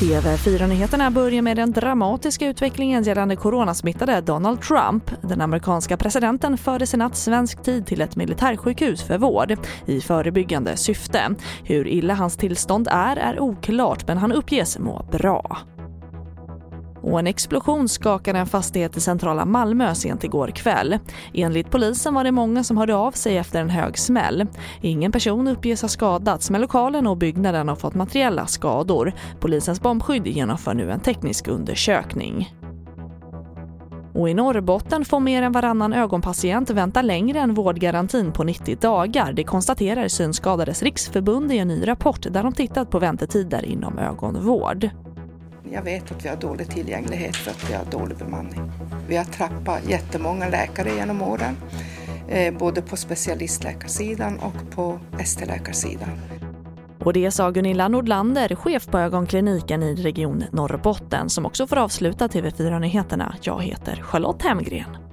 TV4-nyheterna börjar med den dramatiska utvecklingen gällande coronasmittade Donald Trump. Den amerikanska presidenten fördes i natt svensk tid till ett militärsjukhus för vård i förebyggande syfte. Hur illa hans tillstånd är är oklart men han uppges må bra. Och en explosion skakade en fastighet i centrala Malmö sent igår kväll. Enligt polisen var det många som hörde av sig efter en hög smäll. Ingen person uppges ha skadats men lokalen och byggnaden har fått materiella skador. Polisens bombskydd genomför nu en teknisk undersökning. Och i Norrbotten får mer än varannan ögonpatient vänta längre än vårdgarantin på 90 dagar. Det konstaterar Synskadades riksförbund i en ny rapport där de tittat på väntetider inom ögonvård. Jag vet att vi har dålig tillgänglighet för att vi har dålig bemanning. Vi har tappat jättemånga läkare genom åren, eh, både på specialistläkarsidan och på ST-läkarsidan. Och det sa Gunilla Nordlander, chef på ögonkliniken i Region Norrbotten som också får avsluta TV4 Nyheterna. Jag heter Charlotte Hemgren.